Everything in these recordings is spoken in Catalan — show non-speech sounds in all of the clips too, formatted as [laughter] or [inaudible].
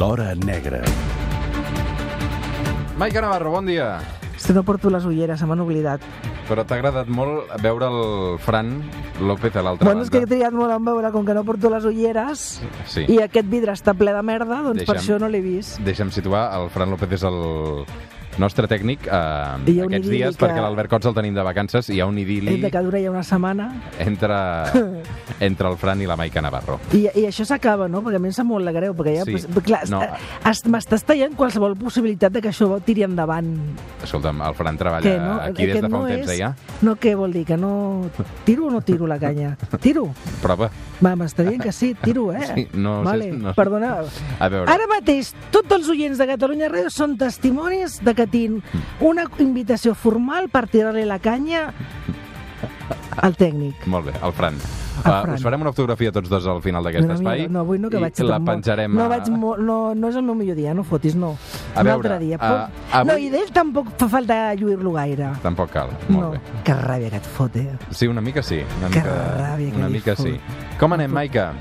L'Hora Negra. Maica Navarro, bon dia. Si no porto les ulleres, se m'han oblidat. Però t'ha agradat molt veure el Fran López a l'altra Bueno, és que he banda. triat molt en veure, com que no porto les ulleres Sí. i aquest vidre està ple de merda, doncs per Deixa'm- això no l'he vist. Deixa'm situar, el Fran López és el nostre tècnic eh, aquests dies, que- perquè l'Albert Cots el tenim de vacances, i hi ha un idili de que dura ja una setmana. entre, [laughs] entre el Fran i la Maica Navarro. I, i això s'acaba, no? Perquè a mi em sap molt de greu, perquè ja... Sí. Pues, clar, No. no. m'estàs tallant qualsevol possibilitat de que això tiri endavant. Escolta'm, el Fran treballa Què, no? aquí des de fa no un temps, és... eh, ja? No, què vol dir? Que no... Tiro o no tiro la canya? Tiro. Prova. Va, m'està dient que sí, tiro, eh? Sí, no sé- vale. no. Perdona. A veure. Ara mateix, tots els oients de Catalunya Ràdio són testimonis de que tinc una invitació formal per tirar-li la canya al tècnic. Molt bé, el Fran. Uh, us farem una fotografia tots dos al final d'aquest Una espai no, avui no, que vaig la penjarem No, vaig molt, no, no és el meu millor dia, no fotis, no. A Un veure, altre dia. uh, avui- No, i d'ell tampoc fa falta lluir-lo gaire. Tampoc cal, molt no, bé. que ràbia que et fot, eh? Sí, una mica sí. Una Que mica, ràbia que una mica fot. sí. Com anem, Maica?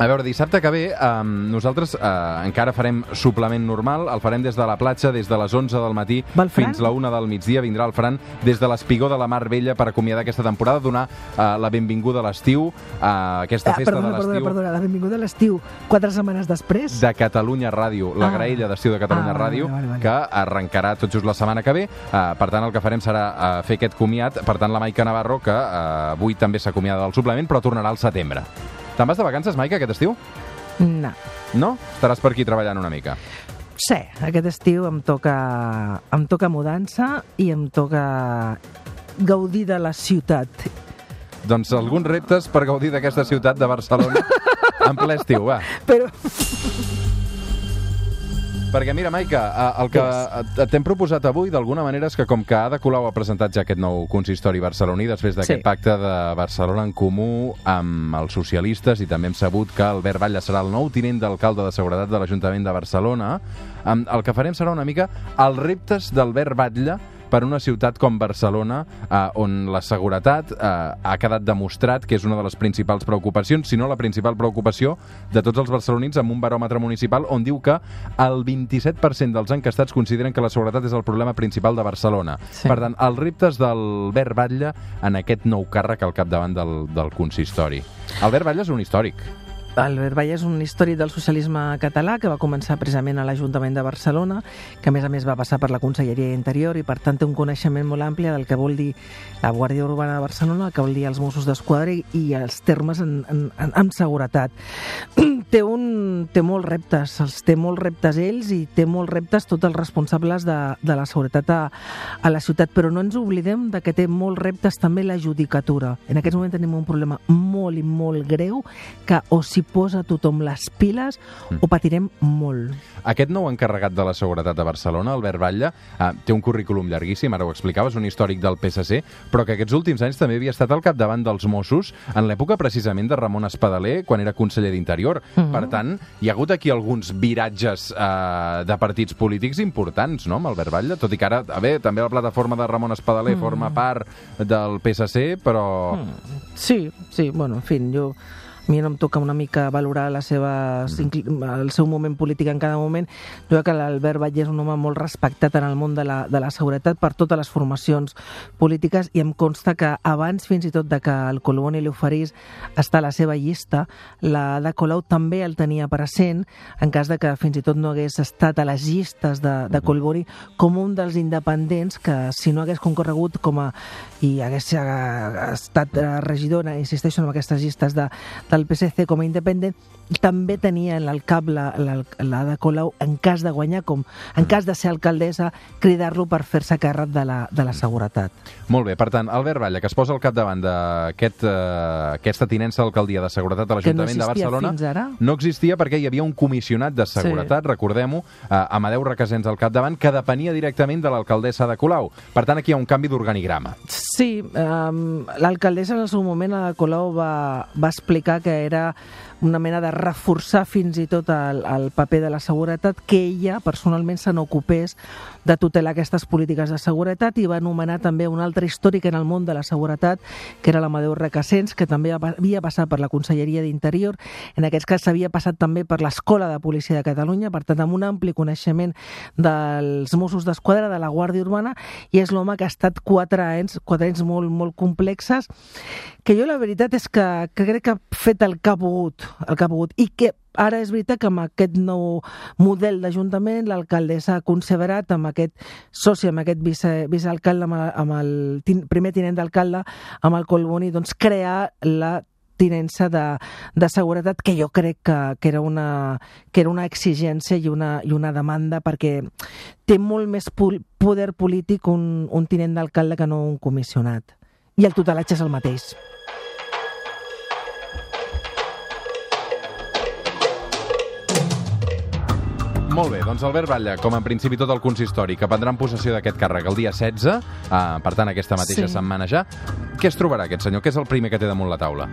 A veure, dissabte que ve um, nosaltres uh, encara farem suplement normal, el farem des de la platja, des de les 11 del matí fins la 1 del migdia, vindrà el Fran des de l'espigó de la Mar Vella per acomiadar aquesta temporada, donar uh, la benvinguda a l'estiu, a aquesta Ah, festa perdona, de perdona, l'estiu perdona, la benvinguda a l'estiu, quatre setmanes després. de Catalunya Ràdio, la Ah. graella d'estiu de Catalunya Ah, vale, Ràdio, vale, vale. que arrencarà tot just la setmana que ve. Uh, per tant, el que farem serà uh, fer aquest comiat. Per tant, la Maica Navarro, que uh, avui també s'acomiada del suplement, però tornarà al setembre. Te'n vas de vacances, Maica, aquest estiu? No. No? Estaràs per aquí treballant una mica. Sí, aquest estiu em toca, em toca mudança i em toca gaudir de la ciutat. Doncs alguns reptes per gaudir d'aquesta ciutat de Barcelona [laughs] en ple estiu, va. Però Perquè mira, Maica, eh, el que t'hem proposat avui d'alguna manera és que com que Ada Colau ha presentat ja aquest nou consistori barceloní després d'aquest Sí. pacte de Barcelona en comú amb els socialistes i també hem sabut que Albert Batlle serà el nou tinent d'alcalde de Seguretat de l'Ajuntament de Barcelona, el que farem serà una mica els reptes d'Albert Batlle per una ciutat com Barcelona, eh, on la seguretat eh, ha quedat demostrat que és una de les principals preocupacions, si no la principal preocupació de tots els barcelonins amb un baròmetre municipal on diu que el 27% dels encastats consideren que la seguretat és el problema principal de Barcelona. Sí. Per tant, els reptes d'Albert Batlle en aquest nou càrrec al capdavant del, del consistori. Albert Batlle és un històric. Albert Valla és un històric del socialisme català que va començar precisament a l'Ajuntament de Barcelona, que a més a més va passar per la Conselleria d'Interior i per tant té un coneixement molt ampli del que vol dir la Guàrdia Urbana de Barcelona, el que vol dir els Mossos d'Esquadra i, els termes en, en, en, en seguretat. [clears throat] té, un, té molts reptes, els té molts reptes ells i té molts reptes tots els responsables de, de la seguretat a, a la ciutat, però no ens oblidem de que té molts reptes també la judicatura. En aquest moment tenim un problema molt i molt greu que o s'hi posa tothom les piles o patirem molt. Aquest nou encarregat de la seguretat de Barcelona, Albert Batlle, eh, té un currículum llarguíssim, ara ho explicaves, un històric del PSC, però que aquests últims anys també havia estat al capdavant dels Mossos en l'època precisament de Ramon Espadaler, quan era conseller d'Interior. Mhm. Per tant, hi ha hagut aquí alguns viratges eh, de partits polítics importants, no?, amb Albert Batlle, tot i que ara, a veure, també la plataforma de Ramon Espadaler Mhm. forma part del PSC, però... Sí, sí, bueno, en fi, jo mi no em toca una mica valorar la seva, el seu moment polític en cada moment. Jo crec que l'Albert Batlle és un home molt respectat en el món de la, de la seguretat per totes les formacions polítiques i em consta que abans fins i tot de que el Colboni li oferís estar a la seva llista, la de Colau també el tenia present en cas de que fins i tot no hagués estat a les llistes de, de Colboni com un dels independents que si no hagués concorregut com a i hagués eh, estat eh, regidora, insisteixo en aquestes llistes de, del PSC com a independent, també tenia en el cap la, la, la de Colau en cas de guanyar, com en cas de ser alcaldessa, cridar-lo per fer-se càrrec de la, de la seguretat. Molt bé, per tant, Albert Batlle, que es posa al capdavant d'aquesta aquest, aquesta tinença d'alcaldia de seguretat de Que no l'Ajuntament de Barcelona, fins ara. no existia perquè hi havia un comissionat de seguretat, sí. recordem-ho, eh, Amadeu Requesens al capdavant, que depenia directament de l'alcaldessa de Colau. Per tant, aquí hi ha un canvi d'organigrama. Sí, um, l'alcaldessa en el seu moment, a Colau, va, va explicar que era una mena de reforçar fins i tot el, el paper de la seguretat, que ella personalment se n'ocupés de tutelar aquestes polítiques de seguretat i va nomenar també un altre històric en el món de la seguretat, que era l'Amadeu Recassens, que també havia passat per la Conselleria d'Interior, en aquest cas s'havia passat també per l'Escola de Policia de Catalunya, per tant amb un ampli coneixement dels Mossos d'Esquadra, de la Guàrdia Urbana, i és l'home que ha estat quatre anys, quatre anys molt, molt complexes, que jo la veritat és que, que crec que ha fet el que ha pogut, el que ha pogut, i que ara és veritat que amb aquest nou model d'Ajuntament l'alcaldessa ha considerat amb aquest soci, amb aquest vice, vicealcalde, amb el, amb el primer tinent d'alcalde, amb el Colboni, doncs crear la tinença de, de seguretat que jo crec que, que, era una, que era una exigència i una, i una demanda perquè té molt més poder polític un, un tinent d'alcalde que no un comissionat. I el tutelatge és el mateix. Molt bé, doncs Albert Batlle, com en principi tot el consistori, que prendrà en possessió d'aquest càrrec el dia 16, eh, per tant aquesta mateixa sí. setmana ja, què es trobarà aquest senyor? Què és el primer que té damunt la taula?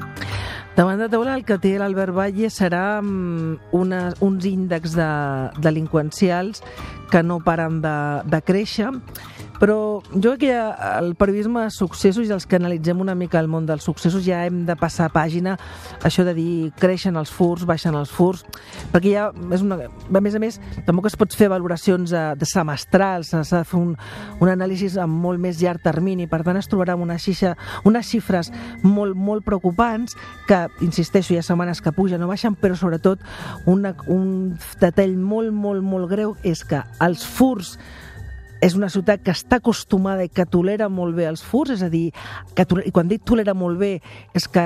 Damunt la taula el que té l'Albert Batlle serà um, una, uns índexs de, delinqüencials que no paren de, de créixer, però jo crec que el periodisme successos i els que analitzem una mica el món dels successos ja hem de passar pàgina. Això de dir creixen els furs, baixen els furs, perquè ja és una... A més a més, tampoc es pot fer valoracions de, de semestrals, s'ha de fer un, un anàlisi amb molt més llarg termini, per tant es trobarà una xixa, unes xifres molt, molt preocupants que, insisteixo, hi ha setmanes que pugen o baixen, però sobretot una, un detall molt, molt, molt greu és que els furs és una ciutat que està acostumada i que tolera molt bé els furs, és a dir, que tolera, i quan dic tolera molt bé és que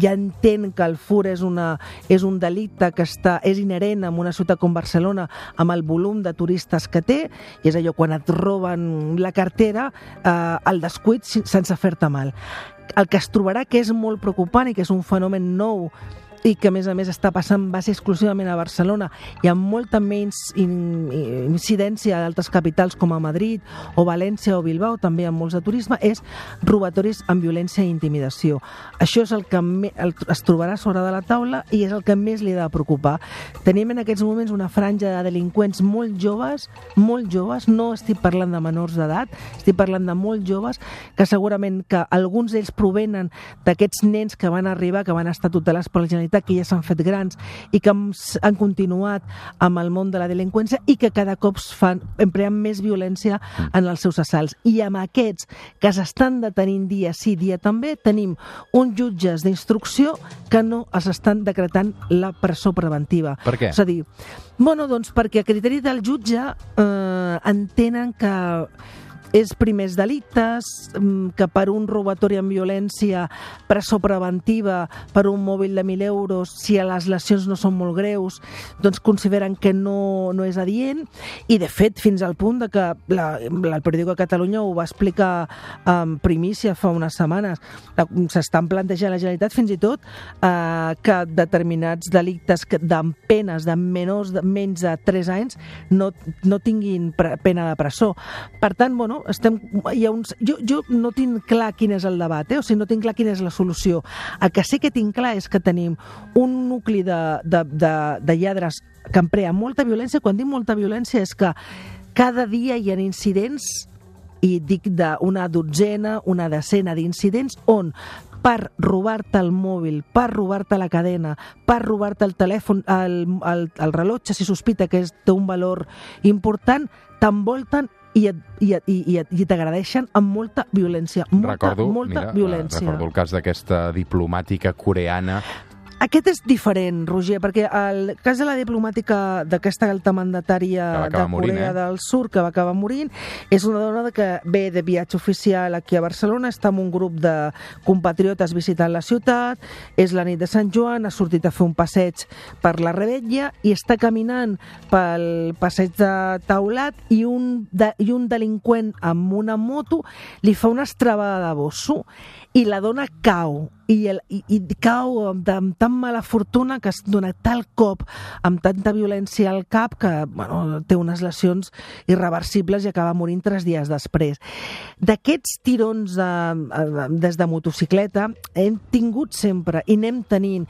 ja entén que el fur és, una, és un delicte que està, és inherent en una ciutat com Barcelona amb el volum de turistes que té, i és allò, quan et roben la cartera, eh, el descuit sense fer-te mal. El que es trobarà que és molt preocupant i que és un fenomen nou i que a més a més està passant base exclusivament a Barcelona i amb molta menys in, incidència a altres capitals com a Madrid o València o Bilbao, també amb molts de turisme, és robatoris amb violència i intimidació. Això és el que es trobarà sobre de la taula i és el que més li ha de preocupar. Tenim en aquests moments una franja de delinqüents molt joves, molt joves, no estic parlant de menors d'edat, estic parlant de molt joves, que segurament que alguns d'ells provenen d'aquests nens que van arribar, que van estar tutelats per la Generalitat veritat que ja s'han fet grans i que han continuat amb el món de la delinqüència i que cada cop fan, empleen més violència mm. en els seus assalts. I amb aquests que s'estan detenint dia sí, dia també, tenim uns jutges d'instrucció que no es estan decretant la presó preventiva. Per què? És a dir, bueno, doncs perquè a criteri del jutge eh, entenen que és primers delictes, mm, que per un robatori amb violència, presó preventiva, per un mòbil de 1.000 euros, si les lesions no són molt greus, doncs consideren que no, no és adient, i de fet, fins al punt de que la, la, el periòdic de Catalunya ho va explicar en primícia fa unes setmanes, s'estan plantejant la Generalitat fins i tot eh, que determinats delictes amb penes de menors de menys de 3 anys no, no tinguin pena de presó. Per tant, bueno, estem, hi ha uns, jo, jo no tinc clar quin és el debat, eh? o sigui, no tinc clar quina és la solució. El que sí que tinc clar és que tenim un nucli de, de, de, de lladres que emprea molta violència. Quan dic molta violència és que cada dia hi ha incidents i dic d'una dotzena, una decena d'incidents on per robar-te el mòbil, per robar-te la cadena, per robar-te el telèfon, el, el, el rellotge, si sospita que és, té un valor important, t'envolten i, et, i, et, i, et, i t'agradeixen amb molta violència. Molta, recordo, molta mira, violència. Recordo el cas d'aquesta diplomàtica coreana aquest és diferent, Roger, perquè el cas de la diplomàtica d'aquesta alta mandatària de Corea morint, eh? del Sur, que va acabar morint, és una dona que ve de viatge oficial aquí a Barcelona, està amb un grup de compatriotes visitant la ciutat, és la nit de Sant Joan, ha sortit a fer un passeig per la Rebetlla i està caminant pel passeig de Taulat i un, de, i un delinqüent amb una moto li fa una estrabada de bosso i la dona cau i, el, i, i cau amb, amb tan mala fortuna que es dona tal cop amb tanta violència al cap que bueno, té unes lesions irreversibles i acaba morint tres dies després. D'aquests tirons de, de, des de motocicleta hem tingut sempre i anem tenint.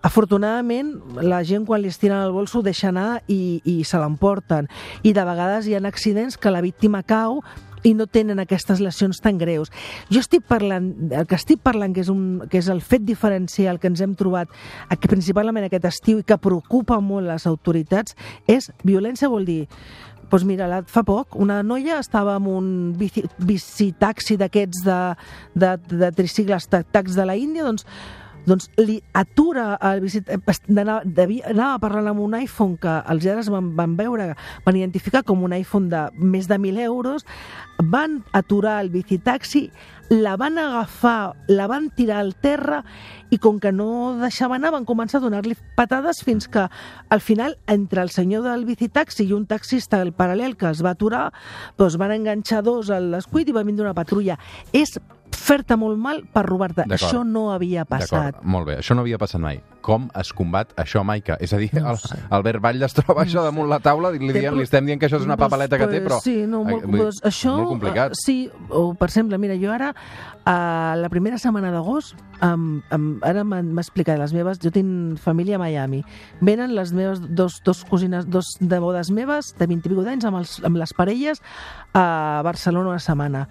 Afortunadament, la gent quan li estiren el bolso deixa anar i, i se l'emporten. I de vegades hi ha accidents que la víctima cau i no tenen aquestes lesions tan greus. Jo estic parlant, el que estic parlant, que és, un, que és el fet diferencial que ens hem trobat aquí, principalment aquest estiu i que preocupa molt les autoritats, és violència vol dir doncs mira, fa poc, una noia estava amb un bici, bicitaxi d'aquests de, de, de tricicles tacs de la Índia, doncs doncs li atura el visit... Anava, devia, anava parlant amb un iPhone que els lladres van, van veure, van identificar com un iPhone de més de 1.000 euros, van aturar el bicitaxi, la van agafar, la van tirar al terra i com que no deixava anar van començar a donar-li patades fins que al final entre el senyor del bicitaxi i un taxista del paral·lel que es va aturar doncs van enganxar dos al descuit i va vindre una patrulla. És fer-te molt mal per robar-te. Això no havia passat. Molt bé, això no havia passat mai. Com es combat això, Maica? És a dir, no el, Albert Batlle es troba no això damunt la taula i li, diem, li estem dient que això és una papaleta que té, però... Sí, no, molt, pues, això, molt complicat. Uh, sí, o, per exemple, mira, jo ara, uh, la primera setmana d'agost, um, um, ara m'ha explicat les meves, jo tinc família a Miami, venen les meves dos, dos cosines, dos de bodes meves, de 20 i escaig d'anys, amb, els, amb les parelles, a Barcelona una setmana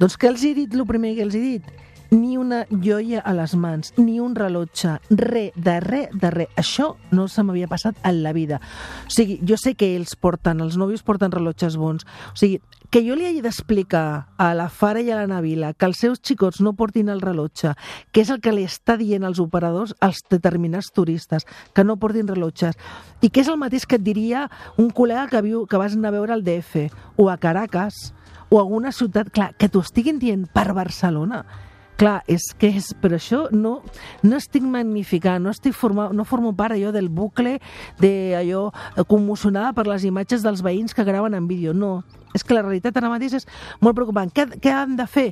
doncs què els he dit, el primer que els he dit? Ni una joia a les mans, ni un rellotge, res, de res, de res. Això no se m'havia passat en la vida. O sigui, jo sé que ells porten, els nòvios porten rellotges bons. O sigui, que jo li hagi d'explicar a la Fara i a la Navila que els seus xicots no portin el rellotge, que és el que li està dient als operadors als determinats turistes, que no portin rellotges, i que és el mateix que et diria un col·lega que, viu, que vas anar a veure al DF o a Caracas, o alguna ciutat, clar, que t'ho estiguin dient per Barcelona, clar, és que és, per això no, no estic magnificant, no, estic forma, no formo part allò del bucle de commocionada per les imatges dels veïns que graven en vídeo, no. És que la realitat ara mateix és molt preocupant. Què, què han de fer?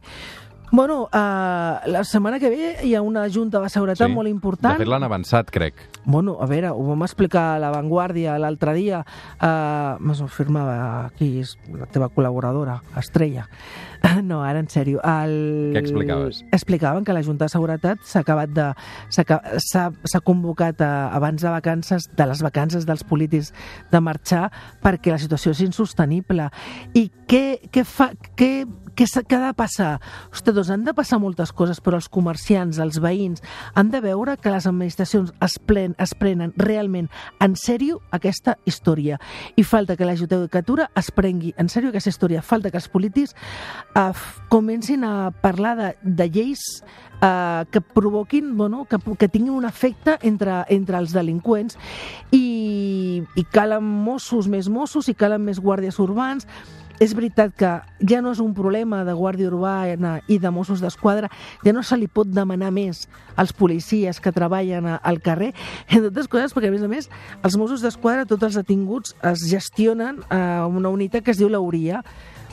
Bueno, uh, la setmana que ve hi ha una junta de seguretat sí. molt important. De fet, l'han avançat, crec. Bueno, a veure, ho vam explicar a La Vanguardia l'altre dia. Uh, M'ho firmava aquí, és la teva col·laboradora, Estrella. [laughs] No, ara en sèrio. El... Què explicaves? Explicaven que la Junta de Seguretat s'ha acabat de... s'ha convocat a, abans de vacances, de les vacances dels polítics de marxar perquè la situació és insostenible. I què, què fa... Què, què, què ha de passar? Ostres, doncs han de passar moltes coses, però els comerciants, els veïns, han de veure que les administracions es, plen, es prenen realment en sèrio aquesta història. I falta que la judicatura es prengui en sèrio aquesta història. Falta que els polítics eh, comencin a parlar de, de lleis eh, que provoquin, bueno, que, que tinguin un efecte entre, entre els delinqüents i, i calen Mossos més Mossos i calen més guàrdies urbans és veritat que ja no és un problema de Guàrdia Urbana i de Mossos d'Esquadra, ja no se li pot demanar més als policies que treballen al carrer, entre altres coses perquè, a més a més, els Mossos d'Esquadra, tots els detinguts, es gestionen a una unitat que es diu l'Auria,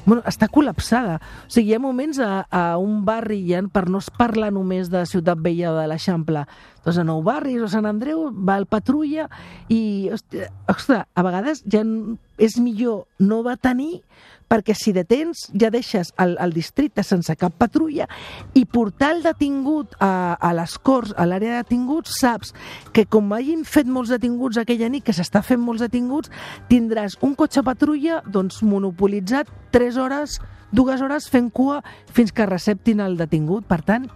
bueno, està col·lapsada. O sigui, hi ha moments a, a un barri, ja, per no es parlar només de Ciutat Vella o de l'Eixample, doncs a Nou Barris o Sant Andreu va el patrulla i, ostres, a vegades ja és millor no va tenir perquè si detens ja deixes el, el districte sense cap patrulla i portar el detingut a, a les Corts, a l'àrea de detinguts, saps que com hagin fet molts detinguts aquella nit, que s'està fent molts detinguts, tindràs un cotxe patrulla doncs, monopolitzat 3 hores, dues hores fent cua fins que receptin el detingut. Per tant,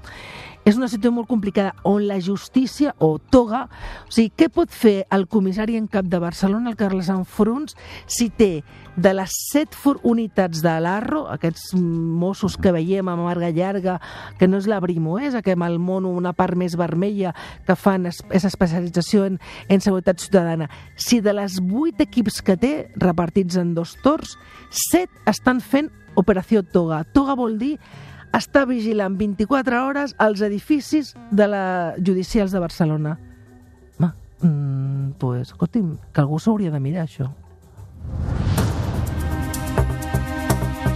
és una situació molt complicada on la justícia, o toga, o sigui, què pot fer el comissari en cap de Barcelona, el Carles Enfruns, si té de les set unitats de l'Arro, aquests Mossos que veiem amb marga llarga, que no és la Brimo, és que amb el mono una part més vermella que fan es, és especialització en, en seguretat ciutadana. Si de les vuit equips que té, repartits en dos torns, set estan fent operació toga. Toga vol dir està vigilant 24 hores als edificis de la judicials de Barcelona. Ma, mm, pues, escolti'm, que algú s'hauria de mirar això.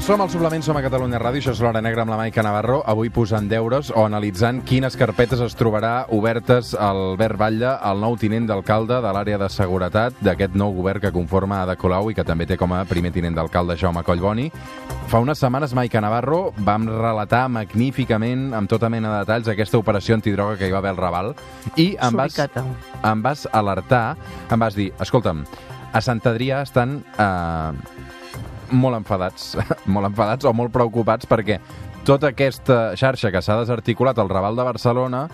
Som al suplement, som a Catalunya Ràdio, això és l'Hora Negra amb la Maica Navarro, avui posant deures o analitzant quines carpetes es trobarà obertes al Albert Batlle, el nou tinent d'alcalde de l'àrea de seguretat d'aquest nou govern que conforma Ada Colau i que també té com a primer tinent d'alcalde Jaume Collboni. Fa unes setmanes, Maica Navarro, vam relatar magníficament, amb tota mena de detalls, aquesta operació antidroga que hi va haver al Raval i em vas, Suricata. em vas alertar, em vas dir, escolta'm, a Sant Adrià estan eh, molt enfadats, [laughs] molt enfadats o molt preocupats perquè tota aquesta xarxa que s'ha desarticulat al Raval de Barcelona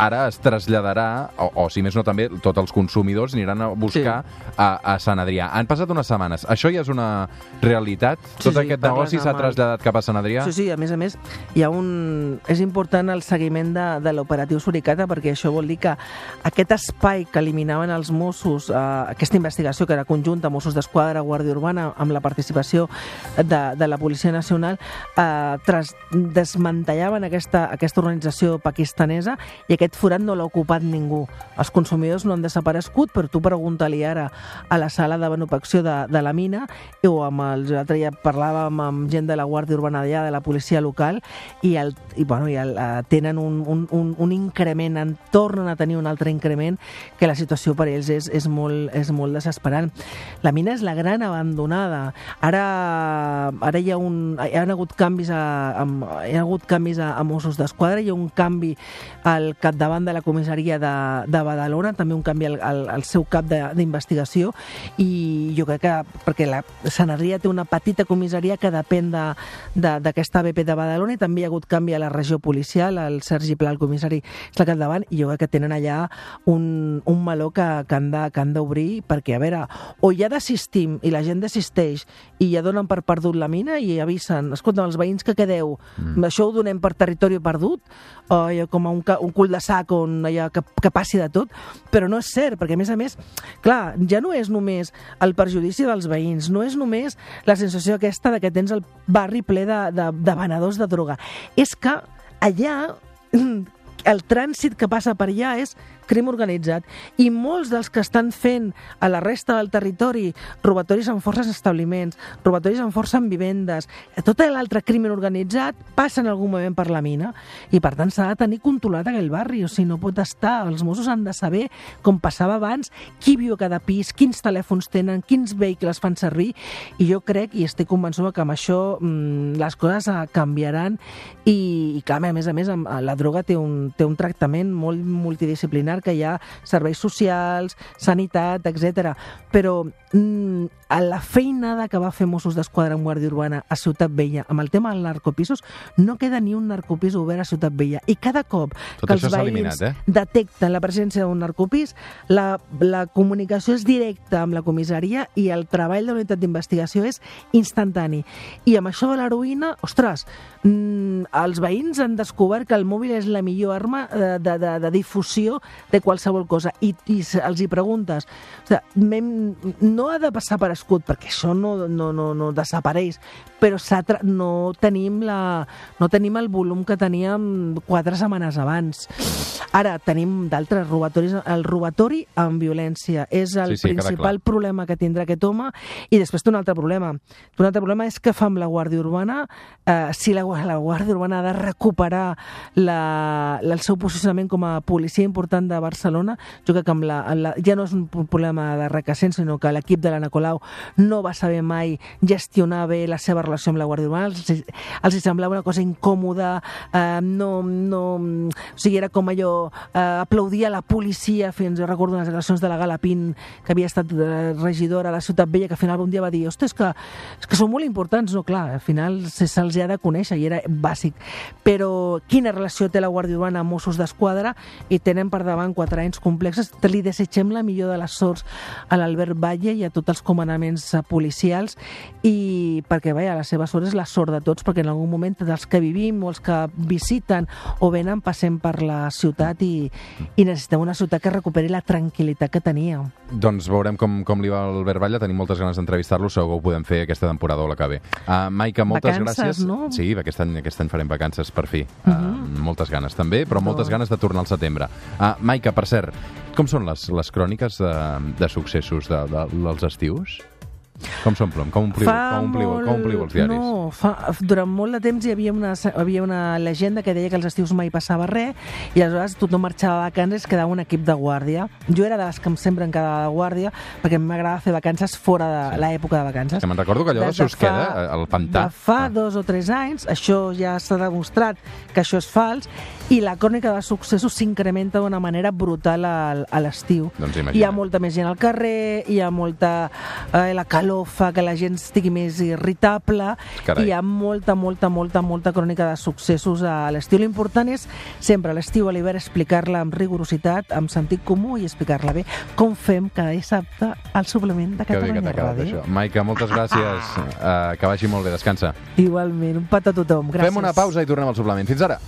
ara es traslladarà, o, o si més no també, tots els consumidors aniran a buscar sí. a, a Sant Adrià. Han passat unes setmanes. Això ja és una realitat? Sí, Tot sí, aquest negoci s'ha traslladat cap a Sant Adrià? Sí, sí, a més a més, hi ha un... és important el seguiment de, de l'operatiu Suricata perquè això vol dir que aquest espai que eliminaven els Mossos, eh, aquesta investigació que era conjunta, Mossos d'Esquadra, Guàrdia Urbana, amb la participació de, de la Policia Nacional, eh, tras, desmantellaven aquesta, aquesta organització pakistanesa i aquest forat no l'ha ocupat ningú. Els consumidors no han desaparegut, però tu pregunta-li ara a la sala de benefacció de, de la mina o amb els, l'altre dia parlàvem amb gent de la Guàrdia Urbana d'allà, de la policia local, i, el, i, bueno, i el, eh, tenen un, un, un, un increment, en tornen a tenir un altre increment, que la situació per ells és, és, molt, és molt desesperant. La mina és la gran abandonada. Ara, ara hi, ha un, hi ha hagut canvis a, a, hi ha hagut canvis a, a Mossos d'Esquadra, hi ha un canvi al capdavant de la comissaria de, de Badalona, també un canvi al, al, al seu cap de- d'investigació, i jo crec que, perquè la Sant Adrià té una petita comissaria que depèn de- de- d'aquesta ABP de Badalona, i també hi ha hagut canvi a la regió policial, el Sergi Pla, el comissari, és al capdavant, i jo crec que tenen allà un, un meló que, que han de- d'obrir, perquè, a veure, o ja desistim i la gent desisteix i ja donen per perdut la mina i avisen, escolta, els veïns que quedeu, mm. això ho donem per territori perdut, o com a un, un cul de sac on allò que, que passi de tot, però no és cert, perquè a més a més, clar, ja no és només el perjudici dels veïns, no és només la sensació aquesta de que tens el barri ple de, de, de venedors de droga, és que allà [clears throat] el trànsit que passa per allà és crim organitzat i molts dels que estan fent a la resta del territori robatoris en forces establiments, robatoris en força en vivendes, tot l'altre crim organitzat passa en algun moment per la mina. I per tant s'ha de tenir controlat aquell barri, o sigui, no pot estar, els Mossos han de saber com passava abans, qui viu a cada pis, quins telèfons tenen, quins vehicles fan servir. I jo crec i estic convençuda que amb això mm, les coses canviaran i, i clar, a més a més amb, la droga té un, té un tractament molt multidisciplinar que hi ha serveis socials, sanitat, etc. Però mm, a la feinada que va fer Mossos d'Esquadra en Guàrdia Urbana a Ciutat Vella amb el tema dels narcopisos, no queda ni un narcopís obert a Ciutat Vella. I cada cop Tot que això els veïns eliminat, eh? detecten la presència d'un narcopís, la, la comunicació és directa amb la comissaria i el treball de la unitat d'investigació és instantani. I amb això de l'heroïna, ostres, mm, els veïns han descobert que el mòbil és la millor arma de, de, de, de difusió de qualsevol cosa. I, i els hi preguntes, o sigui, no ha de passar per escut, perquè això no, no, no, no desapareix, però no, tenim la, no tenim el volum que teníem quatre setmanes abans. Ara tenim d'altres robatoris. El robatori amb violència és el Sí, sí, principal problema que tindrà aquest home i després té un altre problema. Un altre problema és que fa amb la Guàrdia Urbana eh, si la, la Guàrdia Urbana ha de recuperar la, la, el seu posicionament com a policia important de Barcelona, jo crec que amb la, amb la, ja no és un pro- problema de requesent, sinó que l'equip de l'Anna Colau no va saber mai gestionar bé la seva relació amb la Guàrdia Urbana, els, els semblava una cosa incòmoda, eh, no, no, o sigui, era com allò, eh, aplaudia la policia, fins, jo recordo les declaracions de la Galapín, que havia estat eh, regidora a la Ciutat Vella, que al final un dia va dir, ostres, és que, és que són molt importants, no, clar, al final se- se'ls ha de conèixer i era bàsic. Però quina relació té la Guàrdia Urbana amb Mossos d'Esquadra i tenen per davant quatre anys complexes. Li desitgem la millor de les sorts a l'Albert Batlle i a tots els comandaments eh, policials i perquè, vaja, la seva sort és la sort de tots, perquè en algun moment dels que vivim o els que visiten o venen passem per la ciutat i, i necessitem una ciutat que recuperi la tranquil·litat que tenia. Doncs veurem com, com li va al Albert Batlle. Tenim moltes ganes d'entrevistar-lo, segur que ho podem fer aquesta temporada o la que ve. Uh, Maica, moltes Vacances, gràcies. no? Sí, aquest any, aquest any farem vacances, per fi. Uh moltes ganes també, però moltes ganes de tornar al setembre. Uh, Maica, per cert, com són les, les cròniques de, de successos de, de, dels estius? Com s'omplen? Com ompliu, Fa com ompliu, molt- com ompliu els diaris? No, fa, durant molt de temps hi havia una, hi havia una llegenda que deia que els estius mai passava res i aleshores tothom marxava de vacances i quedava un equip de guàrdia. Jo era de les que em sempre em quedava de guàrdia perquè m'agrada fer vacances fora de Sí. l'època de vacances. Que me'n recordo que allò de fa- queda, eh, al pantà. De fa Ah. dos o tres anys, això ja s'ha demostrat que això és fals i la crònica de successos s'incrementa d'una manera brutal al- a l'estiu. Doncs Hi imagina't. ha molta més gent al carrer, hi ha molta... Eh, la calor fa que la gent estigui més irritable, Carai. i hi ha molta, molta, molta, molta crònica de successos a l'estiu. L'important és sempre a l'estiu, a l'hivern, explicar-la amb rigorositat, amb sentit comú i explicar-la bé, com fem cada dissabte al suplement de Que que Catalunya quedat Ràdio. això. Maica, moltes gràcies. Uh, que vagi molt bé, descansa. Igualment, un petó a tothom. Gràcies. Fem una pausa i tornem al suplement. Fins ara.